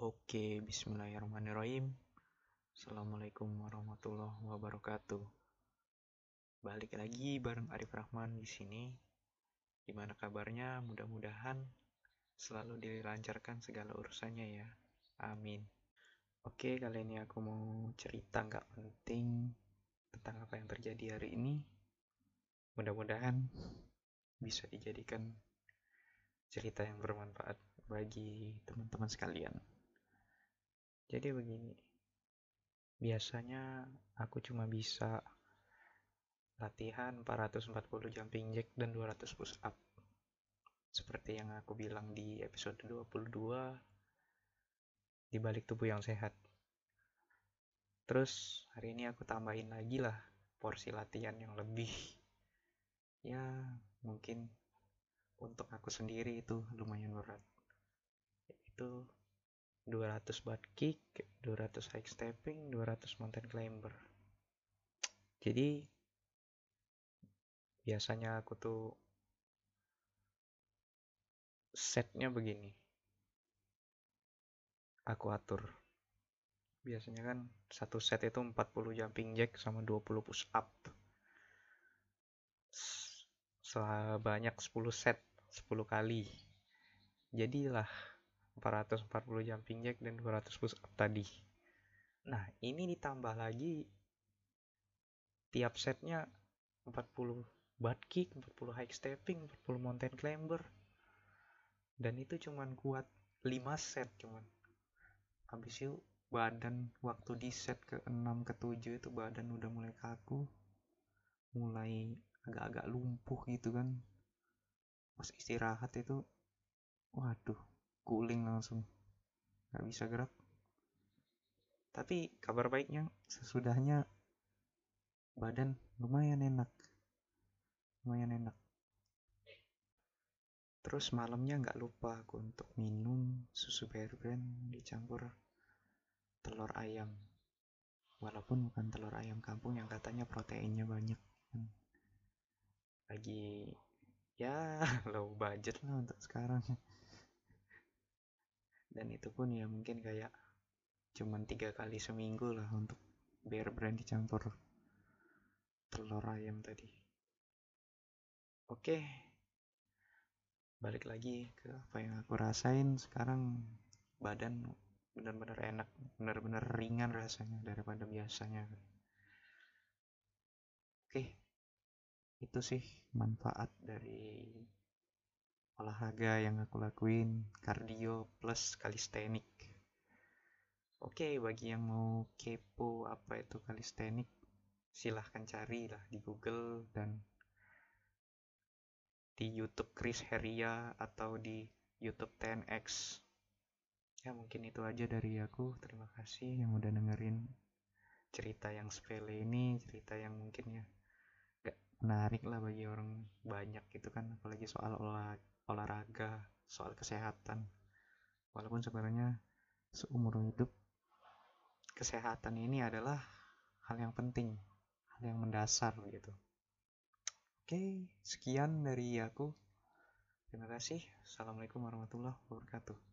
Oke, bismillahirrahmanirrahim. Assalamualaikum warahmatullahi wabarakatuh. Balik lagi bareng Arif Rahman di sini. Gimana kabarnya? Mudah-mudahan selalu dilancarkan segala urusannya ya. Amin. Oke, kali ini aku mau cerita nggak penting tentang apa yang terjadi hari ini. Mudah-mudahan bisa dijadikan cerita yang bermanfaat bagi teman-teman sekalian. Jadi begini, biasanya aku cuma bisa latihan 440 jumping jack dan 200 push up. Seperti yang aku bilang di episode 22 di balik tubuh yang sehat. Terus hari ini aku tambahin lagi lah porsi latihan yang lebih. Ya, mungkin untuk aku sendiri itu lumayan berat. Itu 200 butt kick, 200 high stepping, 200 mountain climber. Jadi biasanya aku tuh setnya begini. Aku atur. Biasanya kan satu set itu 40 jumping jack sama 20 push up. Sebanyak 10 set, 10 kali. Jadilah 440 jumping jack dan 200 push up tadi. Nah, ini ditambah lagi tiap setnya 40 butt kick, 40 high stepping, 40 mountain climber. Dan itu cuman kuat 5 set cuman. Habis itu badan waktu di set ke 6 ke 7 itu badan udah mulai kaku. Mulai agak-agak lumpuh gitu kan. Pas istirahat itu waduh guling langsung. Nggak bisa gerak. Tapi kabar baiknya sesudahnya badan lumayan enak. Lumayan enak. Terus malamnya nggak lupa aku untuk minum susu bear brand dicampur telur ayam. Walaupun bukan telur ayam kampung yang katanya proteinnya banyak. Lagi ya low budget lah untuk sekarang dan itu pun ya mungkin kayak cuman tiga kali seminggu lah untuk bear brand dicampur telur ayam tadi. Oke balik lagi ke apa yang aku rasain sekarang. Badan benar-benar enak benar-benar ringan rasanya daripada biasanya. Oke itu sih manfaat dari olahraga yang aku lakuin kardio plus kalistenik. Oke bagi yang mau kepo apa itu kalistenik silahkan cari lah di google dan di youtube Chris Heria atau di youtube 10x ya mungkin itu aja dari aku. Terima kasih yang udah dengerin cerita yang sepele ini cerita yang mungkin ya gak menarik lah bagi orang banyak gitu kan apalagi soal olahraga olahraga, soal kesehatan. Walaupun sebenarnya seumur hidup kesehatan ini adalah hal yang penting, hal yang mendasar gitu. Oke, sekian dari aku. Terima kasih. Assalamualaikum warahmatullahi wabarakatuh.